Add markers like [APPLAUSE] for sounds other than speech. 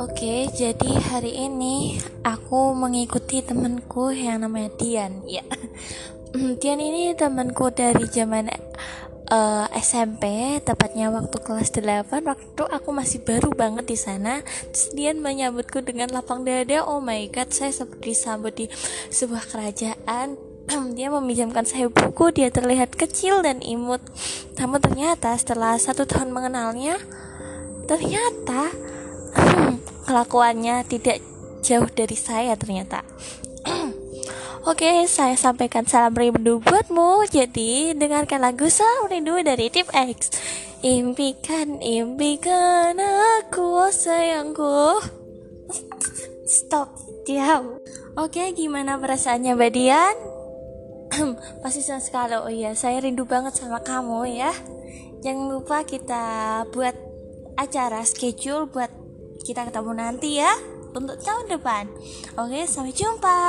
Oke, jadi hari ini aku mengikuti temanku yang namanya Dian. Ya, Dian ini temanku dari zaman uh, eh, SMP, tepatnya waktu kelas 8. Waktu aku masih baru banget di sana. Terus Dian menyambutku dengan lapang dada. Oh my god, saya seperti disambut di sebuah kerajaan. [CLEARS THROAT] dia meminjamkan saya buku. Dia terlihat kecil dan imut. Namun ternyata setelah satu tahun mengenalnya, ternyata [CLEARS THROAT] kelakuannya tidak jauh dari saya ternyata [CLEARS THROAT] Oke, saya sampaikan salam rindu buatmu. Jadi, dengarkan lagu Salam Rindu dari Tip X. Impikan, impikan aku, oh sayangku. Stop, diam. Oke, gimana perasaannya, Badian? [CLEARS THROAT] Pasti senang sekali. Oh iya, saya rindu banget sama kamu ya. Jangan lupa kita buat acara schedule buat kita ketemu nanti ya untuk tahun depan. Oke, sampai jumpa.